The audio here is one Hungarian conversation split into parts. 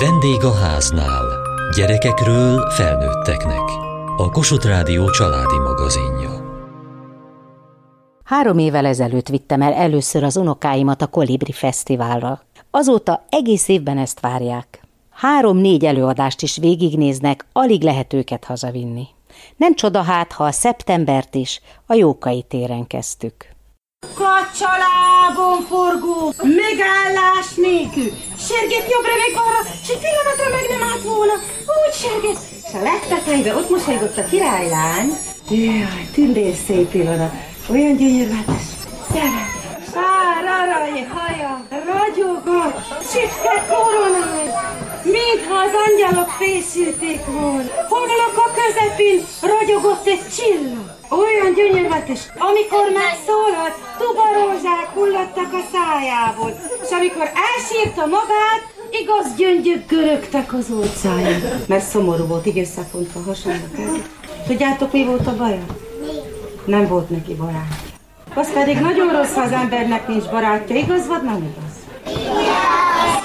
Vendég a háznál. Gyerekekről felnőtteknek. A Kossuth Rádió családi magazinja. Három évvel ezelőtt vittem el először az unokáimat a Kolibri Fesztiválra. Azóta egész évben ezt várják. Három-négy előadást is végignéznek, alig lehet őket hazavinni. Nem csoda hát, ha a szeptembert is a Jókai téren kezdtük. Kacsalábon forgó, megállás nélkül. Serget jobbra meg balra, s egy pillanatra meg nem állt volna. Úgy serget. És a legtetejbe ott mosolygott a királylány. Jaj, tündér szép pillanat. Olyan gyönyörületes. Gyere. Sár arany haja, ragyogott, sütke koronája, mintha az angyalok fészülték volna. Homlok a közepén ragyogott egy csillag. Olyan gyönyörületes, amikor megszólalt, tubarózsák hullattak a szájából, és amikor elsírta magát, igaz gyöngyök görögtek az ócáján. Mert szomorú volt, így összefontva hasonlók. Tudjátok, mi volt a baja? Nem volt neki barát. Az pedig nagyon rossz, ha az embernek nincs barátja, igaz vagy nem igaz?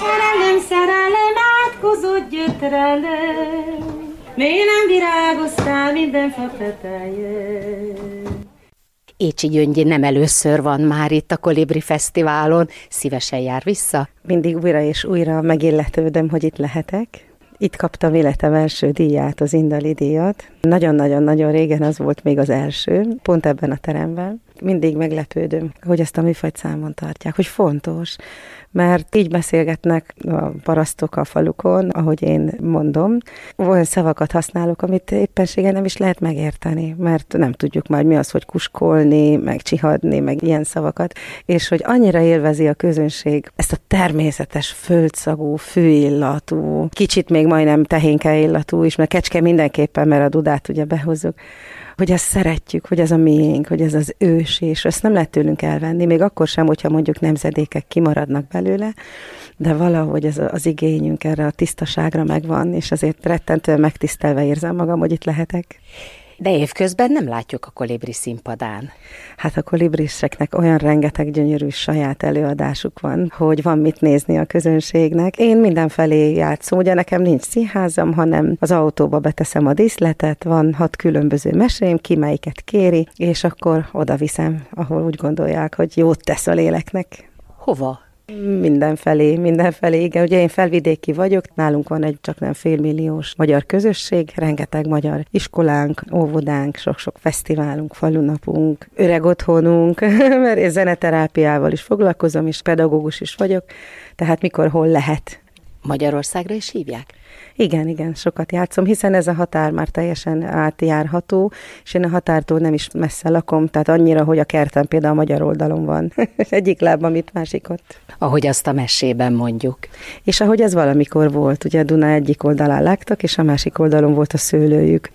Szerelem, szerelem, átkozott gyötrelem, Miért nem virágoztál minden fa Écsi Gyöngyi nem először van már itt a Kolibri Fesztiválon, szívesen jár vissza. Mindig újra és újra megilletődöm, hogy itt lehetek. Itt kaptam életem első díját, az Indali díjat. Nagyon-nagyon-nagyon régen az volt még az első, pont ebben a teremben. Mindig meglepődöm, hogy ezt a műfajt számon tartják, hogy fontos, mert így beszélgetnek a parasztok a falukon, ahogy én mondom. Olyan szavakat használok, amit éppenséggel nem is lehet megérteni, mert nem tudjuk már mi az, hogy kuskolni, meg csihadni, meg ilyen szavakat, és hogy annyira élvezi a közönség ezt a természetes, földszagú, fűillatú, kicsit még majdnem tehénke illatú is, mert kecske mindenképpen, mert a dudát ugye behozzuk, hogy ezt szeretjük, hogy ez a miénk, hogy ez az ős, és ezt nem lehet tőlünk elvenni, még akkor sem, hogyha mondjuk nemzedékek kimaradnak belőle, de valahogy ez az igényünk erre a tisztaságra megvan, és azért rettentően megtisztelve érzem magam, hogy itt lehetek. De évközben nem látjuk a kolibri színpadán. Hát a kolibriseknek olyan rengeteg gyönyörű saját előadásuk van, hogy van mit nézni a közönségnek. Én mindenfelé játszom, ugye nekem nincs színházam, hanem az autóba beteszem a díszletet, van hat különböző mesém, ki melyiket kéri, és akkor oda viszem, ahol úgy gondolják, hogy jót tesz a léleknek. Hova? Mindenfelé, mindenfelé, igen. Ugye én felvidéki vagyok, nálunk van egy csak nem félmilliós magyar közösség, rengeteg magyar iskolánk, óvodánk, sok-sok fesztiválunk, falunapunk, öreg otthonunk, mert én zeneterápiával is foglalkozom, és pedagógus is vagyok, tehát mikor hol lehet. Magyarországra is hívják? Igen, igen, sokat játszom, hiszen ez a határ már teljesen átjárható, és én a határtól nem is messze lakom, tehát annyira, hogy a kertem például a magyar oldalon van. Egyik lábam itt, másik ott. Ahogy azt a mesében mondjuk. És ahogy ez valamikor volt, ugye Duna egyik oldalán lágtak, és a másik oldalon volt a szőlőjük.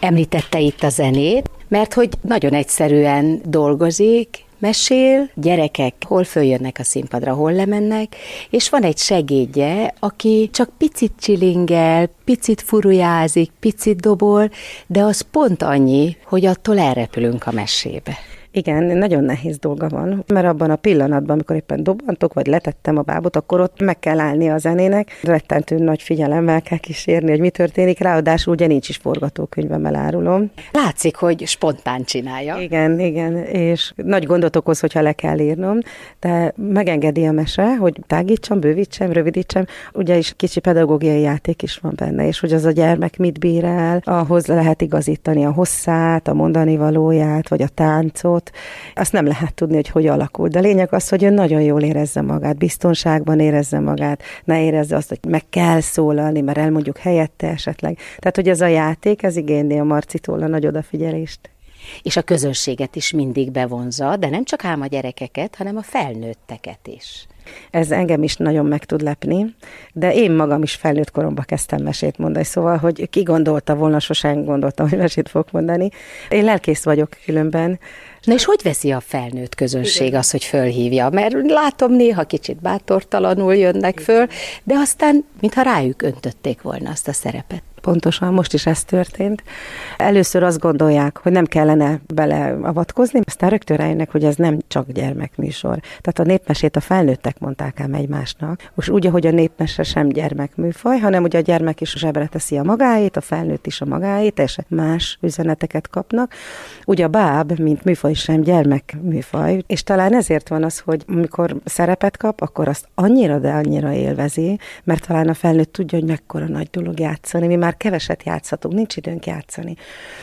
Említette itt a zenét, mert hogy nagyon egyszerűen dolgozik, mesél, gyerekek hol följönnek a színpadra, hol lemennek, és van egy segédje, aki csak picit csilingel, picit furujázik, picit dobol, de az pont annyi, hogy attól elrepülünk a mesébe. Igen, nagyon nehéz dolga van, mert abban a pillanatban, amikor éppen dobantok, vagy letettem a bábot, akkor ott meg kell állni a zenének, rettentő nagy figyelemmel kell kísérni, hogy mi történik, ráadásul ugye nincs is forgatókönyvem, elárulom. Látszik, hogy spontán csinálja. Igen, igen, és nagy gondot okoz, hogyha le kell írnom, de megengedi a mese, hogy tágítsam, bővítsem, rövidítsem, ugye is kicsi pedagógiai játék is van benne, és hogy az a gyermek mit bír el, ahhoz lehet igazítani a hosszát, a mondani valóját, vagy a táncot, dolgot, azt nem lehet tudni, hogy hogy alakul. De lényeg az, hogy ő nagyon jól érezze magát, biztonságban érezze magát, ne érezze azt, hogy meg kell szólalni, mert elmondjuk helyette esetleg. Tehát, hogy ez a játék, ez igényli a Marcitól a nagy odafigyelést és a közönséget is mindig bevonza, de nem csak ám a gyerekeket, hanem a felnőtteket is. Ez engem is nagyon meg tud lepni, de én magam is felnőtt koromban kezdtem mesét mondani, szóval, hogy ki gondolta volna, sosem gondoltam, hogy mesét fogok mondani. Én lelkész vagyok különben, Na és hogy veszi a felnőtt közönség Igen. az, hogy fölhívja? Mert látom néha kicsit bátortalanul jönnek föl, de aztán, mintha rájuk öntötték volna azt a szerepet. Pontosan, most is ez történt. Először azt gondolják, hogy nem kellene beleavatkozni, aztán rögtön rájönnek, hogy ez nem csak gyermekműsor. Tehát a népmesét a felnőttek mondták el egymásnak. Most úgy, hogy a népmese sem gyermekműfaj, hanem ugye a gyermek is zsebre teszi a magáét, a felnőtt is a magáét, és más üzeneteket kapnak. Ugye a báb, mint műfaj sem gyermekműfaj, és talán ezért van az, hogy amikor szerepet kap, akkor azt annyira, de annyira élvezi, mert talán a felnőtt tudja, hogy mekkora nagy dolog játszani. Mi már keveset játszhatunk, nincs időnk játszani.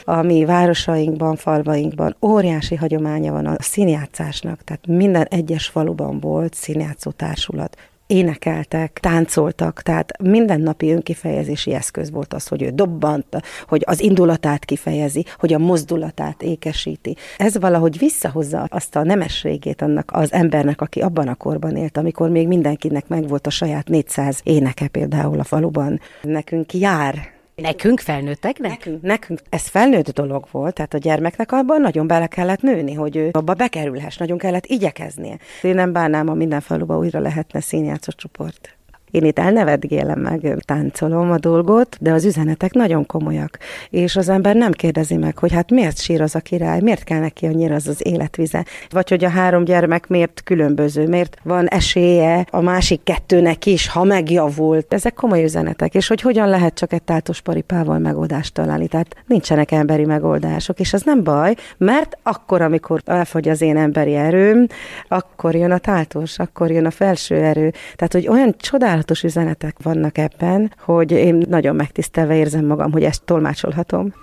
A mi városainkban, falvainkban óriási hagyománya van a színjátszásnak, tehát minden egyes faluban volt színjátszó társulat, énekeltek, táncoltak, tehát mindennapi önkifejezési eszköz volt az, hogy ő dobbant, hogy az indulatát kifejezi, hogy a mozdulatát ékesíti. Ez valahogy visszahozza azt a nemességét annak az embernek, aki abban a korban élt, amikor még mindenkinek megvolt a saját 400 éneke például a faluban. Nekünk jár Nekünk felnőtteknek? Nekünk, nekünk. Ez felnőtt dolog volt, tehát a gyermeknek abban nagyon bele kellett nőni, hogy ő abba bekerülhess, nagyon kellett igyekeznie. Én nem bánnám, a minden faluba újra lehetne színjátszó csoport. Én itt elnevetgélem meg, táncolom a dolgot, de az üzenetek nagyon komolyak. És az ember nem kérdezi meg, hogy hát miért sír az a király, miért kell neki annyira az az életvize, vagy hogy a három gyermek miért különböző, miért van esélye a másik kettőnek is, ha megjavult. Ezek komoly üzenetek, és hogy hogyan lehet csak egy tátos paripával megoldást találni. Tehát nincsenek emberi megoldások, és az nem baj, mert akkor, amikor elfogy az én emberi erőm, akkor jön a táltos, akkor jön a felső erő. Tehát, hogy olyan csodál csodálatos üzenetek vannak ebben, hogy én nagyon megtisztelve érzem magam, hogy ezt tolmácsolhatom.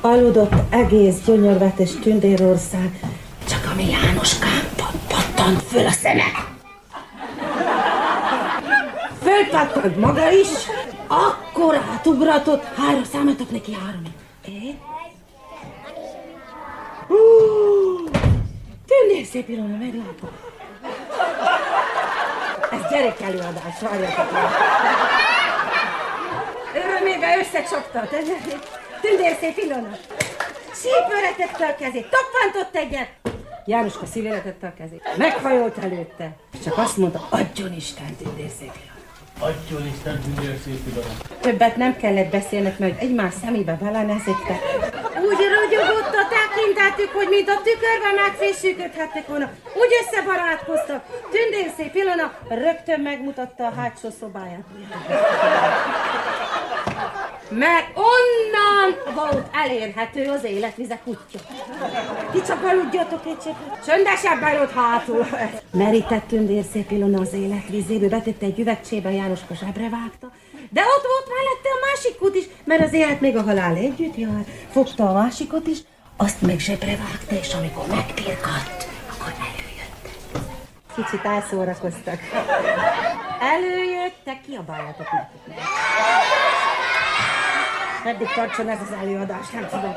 Aludott egész gyönyörvetes tündérország, csak ami Jánoskám pattant föl a szeme. Fölpattant maga is, akkor átugratott, három számoltak neki három. É? Tündér szép Ilona, meglátom. Ez gyerek előadás, várjatok meg. Ő még összecsapta. Tündérszép Ilona. Sípőre tette a kezét, toppantott egyet. Jánoska szívére tette a kezét. Meghajolt előtte. Csak azt mondta, adjon Isten tündérszép Ilona. Adjon Isten tündérszép Ilona. Többet nem kellett beszélnek, mert egymás szemébe belenezektek. Úgy ragyogott a tekintetük, hogy mint a tükörben megfésülködhettek volna. Úgy összebarátkoztak. Tündér szép Ilona rögtön megmutatta a hátsó szobáját. Mert onnan volt elérhető az életvize kutya. Ti csak aludjatok egy csepet. Csöndesebben ott hátul. Merített tündér szép Ilona az életvizébe, betette egy üvegcsébe, Jánoska zsebre vágta, de ott volt mellette a másik kut is, mert az élet még a halál együtt jár. Fogta a másikot is, azt meg zsebre vágta, és amikor megpirkadt, akkor előjöttek. Kicsit elszórakoztak. Előjöttek, kiabáljatok nekik. Meddig tartson ez az előadás, nem tudom.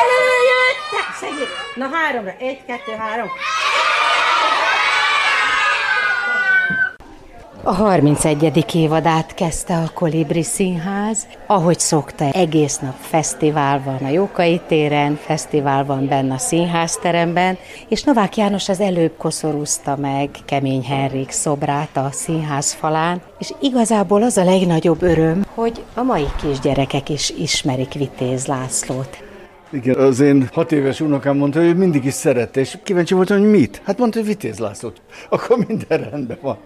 Előjöttek! Segít! Na háromra. Egy, kettő, három. A 31. évadát kezdte a Kolibri Színház. Ahogy szokta, egész nap fesztivál van a Jókai téren, fesztivál van benne a színházteremben, és Novák János az előbb koszorúzta meg Kemény Henrik szobrát a színház falán, és igazából az a legnagyobb öröm, hogy a mai kisgyerekek is ismerik Vitéz Lászlót. Igen, az én hat éves unokám mondta, hogy ő mindig is szerette, és kíváncsi voltam, hogy mit. Hát mondta, hogy Vitéz László. Akkor minden rendben van.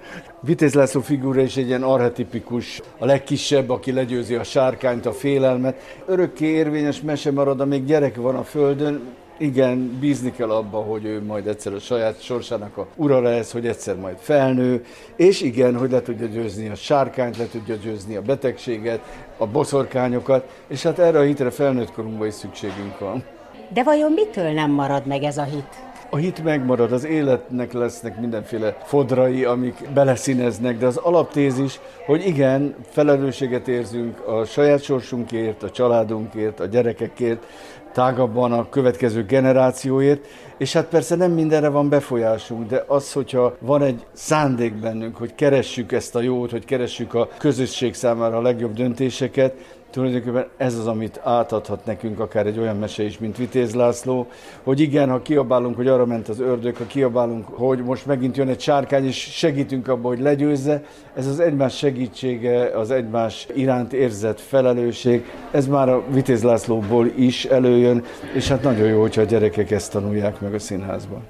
Vitéz László figura is egy ilyen arhetipikus, a legkisebb, aki legyőzi a sárkányt, a félelmet. Örökké érvényes mese marad, amíg gyerek van a földön, igen, bízni kell abba, hogy ő majd egyszer a saját sorsának a ura lesz, hogy egyszer majd felnő, és igen, hogy le tudja győzni a sárkányt, le tudja győzni a betegséget, a boszorkányokat, és hát erre a hitre felnőtt korunkban is szükségünk van. De vajon mitől nem marad meg ez a hit? A hit megmarad, az életnek lesznek mindenféle fodrai, amik beleszíneznek, de az alaptézis, hogy igen, felelősséget érzünk a saját sorsunkért, a családunkért, a gyerekekért, tágabban a következő generációért, és hát persze nem mindenre van befolyásunk, de az, hogyha van egy szándék bennünk, hogy keressük ezt a jót, hogy keressük a közösség számára a legjobb döntéseket, tulajdonképpen ez az, amit átadhat nekünk akár egy olyan mese is, mint Vitéz László, hogy igen, ha kiabálunk, hogy arra ment az ördög, ha kiabálunk, hogy most megint jön egy sárkány, és segítünk abba, hogy legyőzze, ez az egymás segítsége, az egymás iránt érzett felelősség, ez már a Vitéz Lászlóból is előjön, és hát nagyon jó, hogyha a gyerekek ezt tanulják meg a színházban.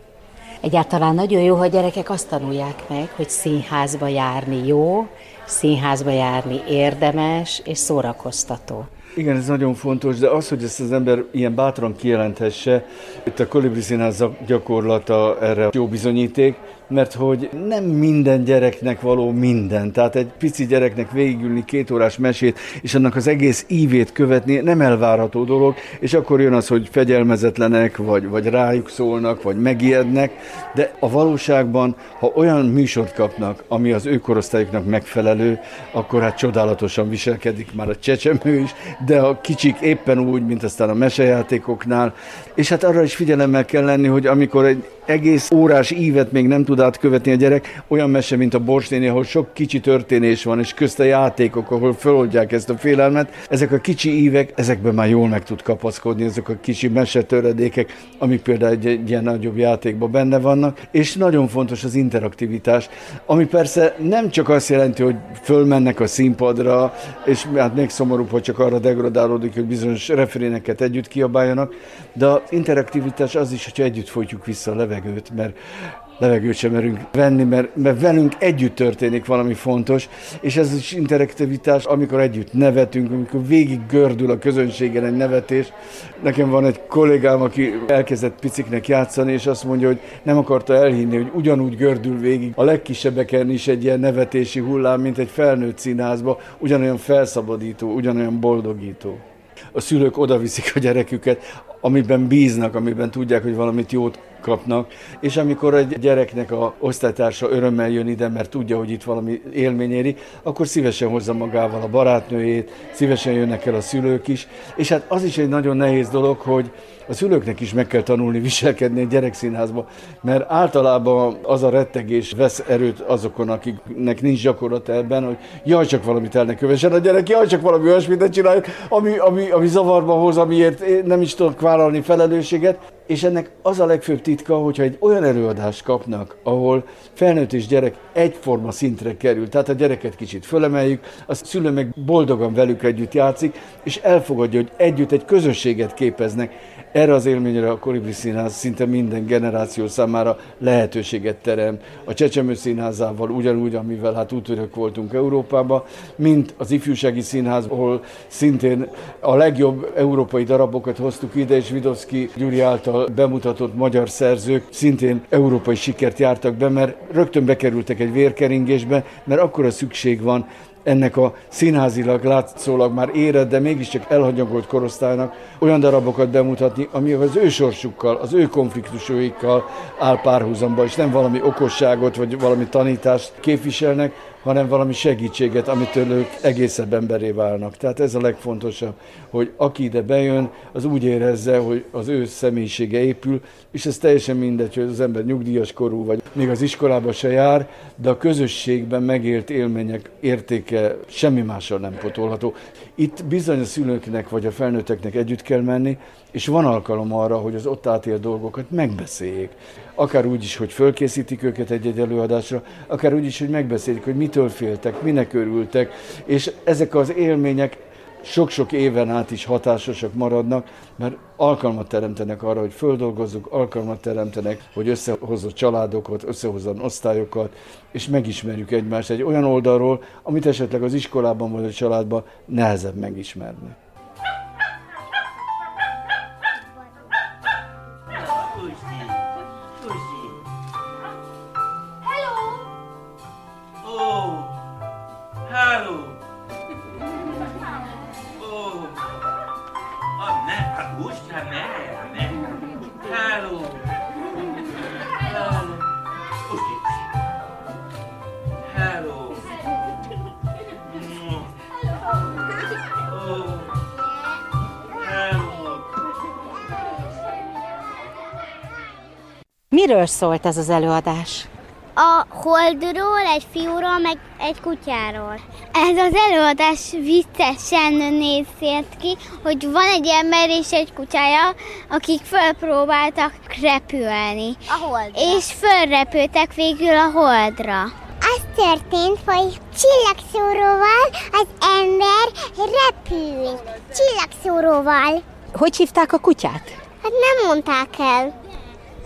Egyáltalán nagyon jó, hogy a gyerekek azt tanulják meg, hogy színházba járni jó, színházba járni érdemes és szórakoztató. Igen, ez nagyon fontos, de az, hogy ezt az ember ilyen bátran kijelenthesse, itt a Kolibri Színház gyakorlata erre jó bizonyíték, mert hogy nem minden gyereknek való minden. Tehát egy pici gyereknek végigülni két órás mesét, és annak az egész ívét követni nem elvárható dolog, és akkor jön az, hogy fegyelmezetlenek, vagy, vagy rájuk szólnak, vagy megijednek, de a valóságban, ha olyan műsort kapnak, ami az ő korosztályuknak megfelelő, akkor hát csodálatosan viselkedik már a csecsemő is, de a kicsik éppen úgy, mint aztán a mesejátékoknál, és hát arra is figyelemmel kell lenni, hogy amikor egy egész órás ívet még nem tud átkövetni a gyerek, olyan mese, mint a Borsnéni, ahol sok kicsi történés van, és közt a játékok, ahol feloldják ezt a félelmet. Ezek a kicsi ívek, ezekben már jól meg tud kapaszkodni, ezek a kicsi mesetöredékek, amik például egy, egy ilyen nagyobb játékban benne vannak, és nagyon fontos az interaktivitás, ami persze nem csak azt jelenti, hogy fölmennek a színpadra, és hát még szomorúbb, hogy csak arra degradálódik, hogy bizonyos referéneket együtt kiabáljanak, de az interaktivitás az is, hogyha együtt folytjuk vissza a levegőt, mert levegőt sem merünk venni, mert, mert velünk együtt történik valami fontos, és ez is interaktivitás, amikor együtt nevetünk, amikor végig gördül a közönségen egy nevetés. Nekem van egy kollégám, aki elkezdett piciknek játszani, és azt mondja, hogy nem akarta elhinni, hogy ugyanúgy gördül végig a legkisebbeken is egy ilyen nevetési hullám, mint egy felnőtt színházba, ugyanolyan felszabadító, ugyanolyan boldogító a szülők oda viszik a gyereküket, amiben bíznak, amiben tudják, hogy valamit jót kapnak, és amikor egy gyereknek a osztálytársa örömmel jön ide, mert tudja, hogy itt valami élmény éri, akkor szívesen hozza magával a barátnőjét, szívesen jönnek el a szülők is, és hát az is egy nagyon nehéz dolog, hogy a szülőknek is meg kell tanulni viselkedni egy gyerekszínházba, mert általában az a rettegés vesz erőt azokon, akiknek nincs gyakorlata ebben, hogy jaj, csak valamit el ne kövessen a gyerek, jaj, csak valami olyasmit csináljuk, ami, ami, ami zavarba hoz, amiért nem is tudok vállalni felelősséget, és ennek az a legfőbb titka, hogyha egy olyan előadást kapnak, ahol felnőtt és gyerek egyforma szintre kerül, tehát a gyereket kicsit fölemeljük, a szülő meg boldogan velük együtt játszik, és elfogadja, hogy együtt egy közösséget képeznek, erre az élményre a Kolibri Színház szinte minden generáció számára lehetőséget terem. A Csecsemő Színházával ugyanúgy, amivel hát útörök voltunk Európába, mint az Ifjúsági Színház, ahol szintén a legjobb európai darabokat hoztuk ide, és Vidovszki Gyuri által bemutatott magyar szerzők szintén európai sikert jártak be, mert rögtön bekerültek egy vérkeringésbe, mert akkora szükség van ennek a színházilag látszólag már érett, de mégiscsak elhanyagolt korosztálynak olyan darabokat bemutatni, ami az ő sorsukkal, az ő konfliktusaikkal áll párhuzamba, és nem valami okosságot vagy valami tanítást képviselnek, hanem valami segítséget, amitől ők egészebb emberé válnak. Tehát ez a legfontosabb, hogy aki ide bejön, az úgy érezze, hogy az ő személyisége épül, és ez teljesen mindegy, hogy az ember nyugdíjas korú, vagy még az iskolába se jár, de a közösségben megélt élmények értéke semmi mással nem potolható. Itt bizony a szülőknek vagy a felnőtteknek együtt kell menni, és van alkalom arra, hogy az ott átélt dolgokat megbeszéljék. Akár úgy is, hogy fölkészítik őket egy-egy előadásra, akár úgy is, hogy megbeszélik, hogy mitől féltek, minek örültek, és ezek az élmények sok-sok éven át is hatásosak maradnak, mert alkalmat teremtenek arra, hogy földolgozzuk, alkalmat teremtenek, hogy összehozzuk családokat, összehozzon osztályokat, és megismerjük egymást egy olyan oldalról, amit esetleg az iskolában vagy a családban nehezebb megismerni. Miről szólt ez az előadás? a holdról, egy fiúról, meg egy kutyáról. Ez az előadás viccesen nézett ki, hogy van egy ember és egy kutyája, akik fölpróbáltak repülni. A holdra. És fölrepültek végül a holdra. Az történt, hogy csillagszóróval az ember repül. Csillagszóróval. Hogy hívták a kutyát? Hát nem mondták el.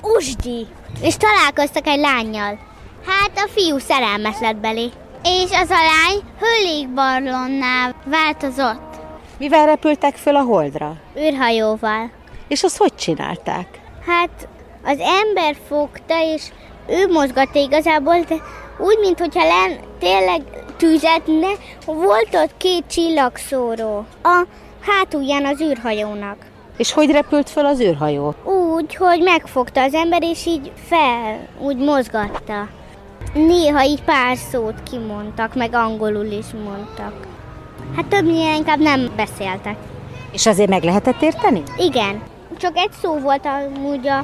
Usgyi. És találkoztak egy lányjal. Hát a fiú szerelmes lett belé. És az a lány hőlékbarlonnál változott. Mivel repültek föl a holdra? űrhajóval. És azt hogy csinálták? Hát az ember fogta, és ő mozgatta igazából, de úgy, mintha len tényleg tüzetne, volt ott két csillagszóró a hátulján az űrhajónak. És hogy repült föl az űrhajó? Úgy, hogy megfogta az ember, és így fel, úgy mozgatta. Néha így pár szót kimondtak, meg angolul is mondtak. Hát többnyire inkább nem beszéltek. És azért meg lehetett érteni? Igen. Csak egy szó volt amúgy a,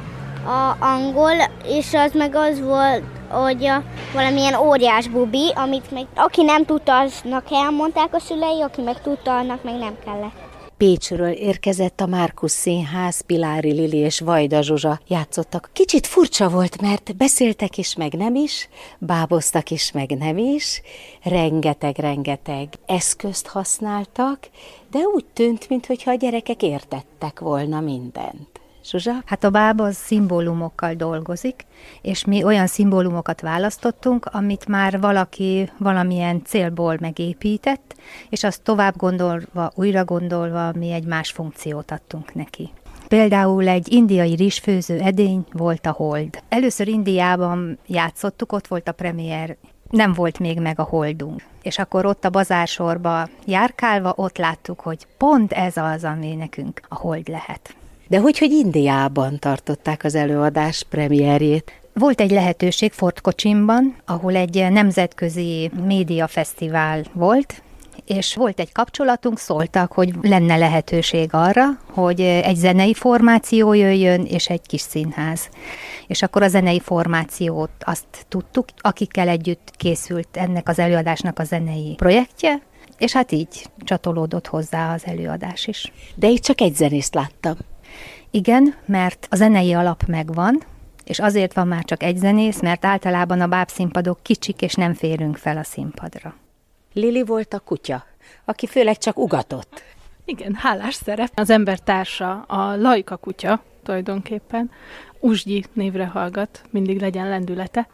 a angol, és az meg az volt, hogy a, valamilyen óriás bubi, amit meg aki nem tudta, aznak elmondták a szülei, aki meg tudta, annak meg nem kellett. Pécsről érkezett a Márkusz Színház, Pilári Lili és Vajda Zsuzsa játszottak. Kicsit furcsa volt, mert beszéltek is, meg nem is, báboztak is, meg nem is, rengeteg-rengeteg eszközt használtak, de úgy tűnt, mintha a gyerekek értettek volna mindent. Zsuzsa? Hát a bába az szimbólumokkal dolgozik, és mi olyan szimbólumokat választottunk, amit már valaki valamilyen célból megépített, és azt tovább gondolva, újra gondolva mi egy más funkciót adtunk neki. Például egy indiai rizsfőző edény volt a Hold. Először Indiában játszottuk, ott volt a premier, nem volt még meg a Holdunk. És akkor ott a bazársorba járkálva ott láttuk, hogy pont ez az, ami nekünk a Hold lehet. De hogy, hogy Indiában tartották az előadás premierjét? Volt egy lehetőség Fort Kocsimban, ahol egy nemzetközi médiafesztivál volt, és volt egy kapcsolatunk, szóltak, hogy lenne lehetőség arra, hogy egy zenei formáció jöjjön, és egy kis színház. És akkor a zenei formációt azt tudtuk, akikkel együtt készült ennek az előadásnak a zenei projektje, és hát így csatolódott hozzá az előadás is. De itt csak egy zenészt láttam. Igen, mert a zenei alap megvan, és azért van már csak egy zenész, mert általában a bábszínpadok kicsik, és nem férünk fel a színpadra. Lili volt a kutya, aki főleg csak ugatott. Igen, hálás szerep. Az ember társa, a lajka kutya tulajdonképpen, Usgyi névre hallgat, mindig legyen lendülete.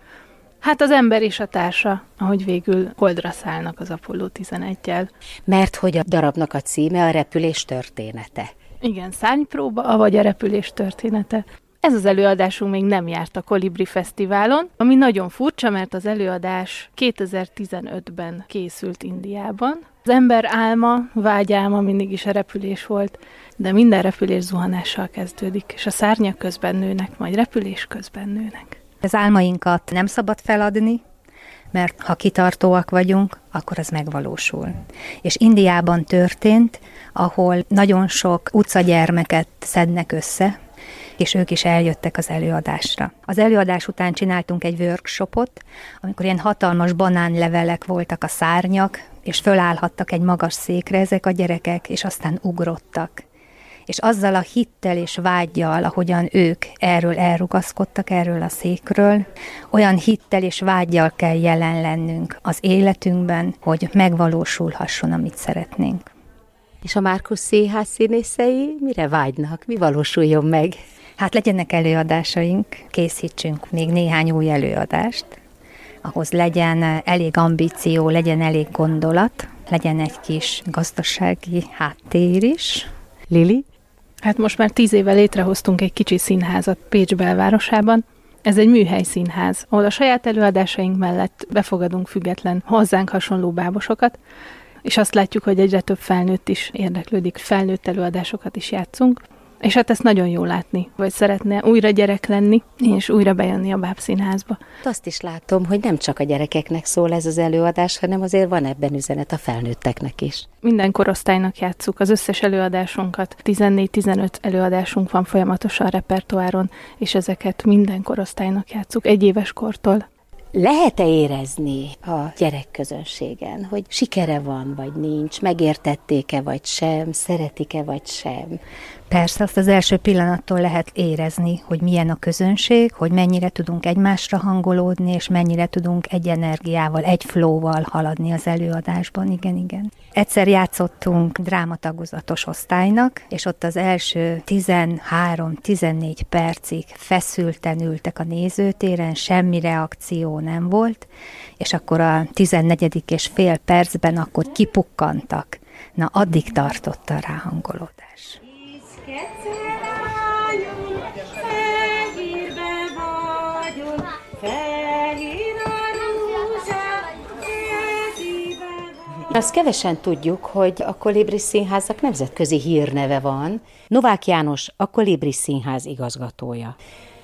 Hát az ember és a társa, ahogy végül holdra szállnak az Apollo 11-jel. Mert hogy a darabnak a címe a repülés története. Igen, szárnypróba, vagy a repülés története. Ez az előadásunk még nem járt a Kolibri Fesztiválon, ami nagyon furcsa, mert az előadás 2015-ben készült Indiában. Az ember álma, vágyálma mindig is a repülés volt, de minden repülés zuhanással kezdődik, és a szárnyak közben nőnek, majd repülés közben nőnek. Az álmainkat nem szabad feladni, mert ha kitartóak vagyunk, akkor az megvalósul. És Indiában történt, ahol nagyon sok utcagyermeket szednek össze, és ők is eljöttek az előadásra. Az előadás után csináltunk egy workshopot, amikor ilyen hatalmas banánlevelek voltak a szárnyak, és fölállhattak egy magas székre ezek a gyerekek, és aztán ugrottak és azzal a hittel és vágyjal, ahogyan ők erről elrugaszkodtak, erről a székről, olyan hittel és vágyjal kell jelen lennünk az életünkben, hogy megvalósulhasson, amit szeretnénk. És a Márkusz Színház színészei mire vágynak? Mi valósuljon meg? Hát legyenek előadásaink, készítsünk még néhány új előadást, ahhoz legyen elég ambíció, legyen elég gondolat, legyen egy kis gazdasági háttér is. Lili? Hát most már tíz éve létrehoztunk egy kicsi színházat Pécs belvárosában. Ez egy műhely színház, ahol a saját előadásaink mellett befogadunk független, hozzánk hasonló bábosokat, és azt látjuk, hogy egyre több felnőtt is érdeklődik, felnőtt előadásokat is játszunk. És hát ezt nagyon jó látni, vagy szeretne újra gyerek lenni, és újra bejönni a bábszínházba. Azt is látom, hogy nem csak a gyerekeknek szól ez az előadás, hanem azért van ebben üzenet a felnőtteknek is. Minden korosztálynak játszuk az összes előadásunkat. 14-15 előadásunk van folyamatosan a repertoáron, és ezeket minden korosztálynak játszuk, egy éves kortól. Lehet-e érezni a gyerekközönségen, hogy sikere van, vagy nincs, megértették-e, vagy sem, szeretik-e, vagy sem? Persze, azt az első pillanattól lehet érezni, hogy milyen a közönség, hogy mennyire tudunk egymásra hangolódni, és mennyire tudunk egy energiával, egy flowval haladni az előadásban. Igen, igen. Egyszer játszottunk drámatagozatos osztálynak, és ott az első 13-14 percig feszülten ültek a nézőtéren, semmi reakció nem volt, és akkor a 14. és fél percben akkor kipukkantak. Na, addig tartott a ráhangolódás. Azt kevesen tudjuk, hogy a Kolibris Színháznak nemzetközi hírneve van. Novák János a Kolibris Színház igazgatója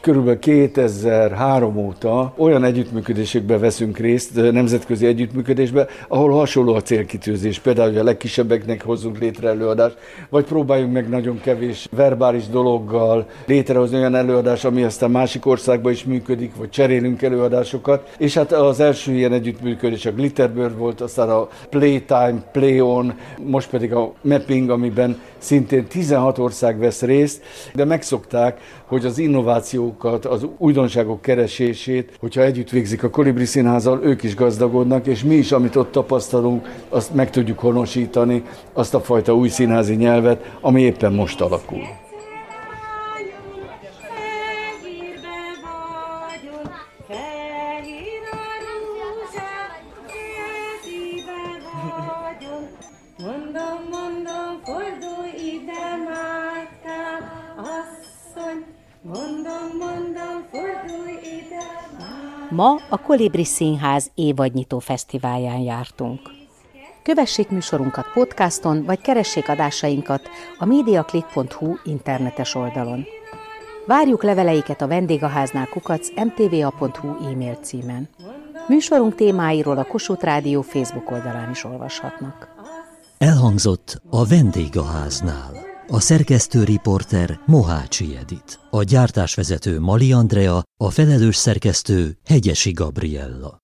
körülbelül 2003 óta olyan együttműködésekbe veszünk részt, nemzetközi együttműködésbe, ahol hasonló a célkitűzés. Például, hogy a legkisebbeknek hozzunk létre előadást, vagy próbáljunk meg nagyon kevés verbális dologgal létrehozni olyan előadást, ami aztán másik országban is működik, vagy cserélünk előadásokat. És hát az első ilyen együttműködés a Glitterbird volt, aztán a Playtime, Play On, most pedig a Mapping, amiben szintén 16 ország vesz részt, de megszokták, hogy az innovációkat, az újdonságok keresését, hogyha együtt végzik a Kolibri Színházal, ők is gazdagodnak, és mi is, amit ott tapasztalunk, azt meg tudjuk honosítani, azt a fajta új színházi nyelvet, ami éppen most alakul. Ma a Kolibri Színház évadnyitó fesztiválján jártunk. Kövessék műsorunkat podcaston, vagy keressék adásainkat a mediaclick.hu internetes oldalon. Várjuk leveleiket a vendégháznál kukac mtva.hu e-mail címen. Műsorunk témáiról a Kossuth Rádió Facebook oldalán is olvashatnak. Elhangzott a vendégháznál. A szerkesztő riporter Mohácsi Edit, a gyártásvezető Mali Andrea, a felelős szerkesztő Hegyesi Gabriella.